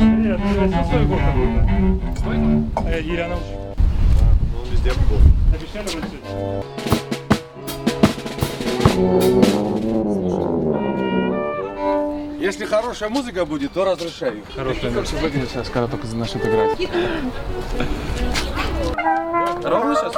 Нет, ну это свой какой-то. Свой? Э, Елянович. Он везде был. Обещали вручить? Если хорошая музыка будет, то разрешаю. Хорошая Как сейчас выглядит сейчас, когда только начнет играть? Ровно сейчас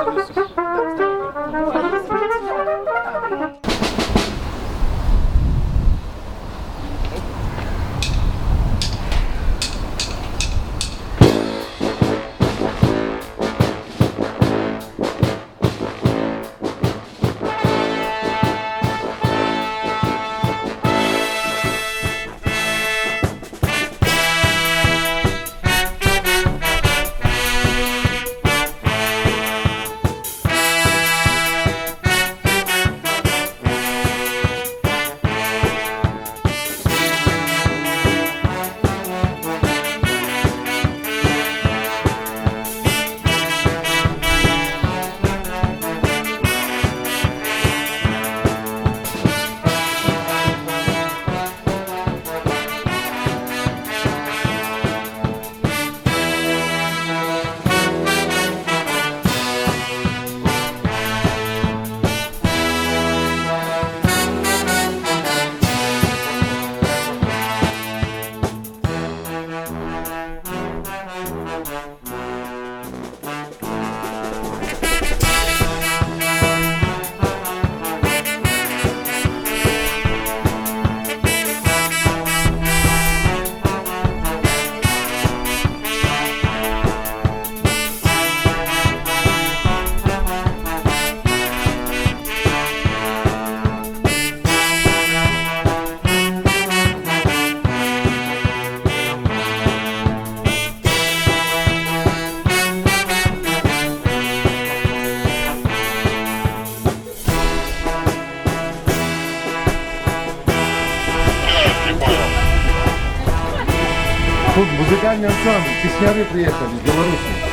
Тут музыкальный ансамбль, песняры приехали из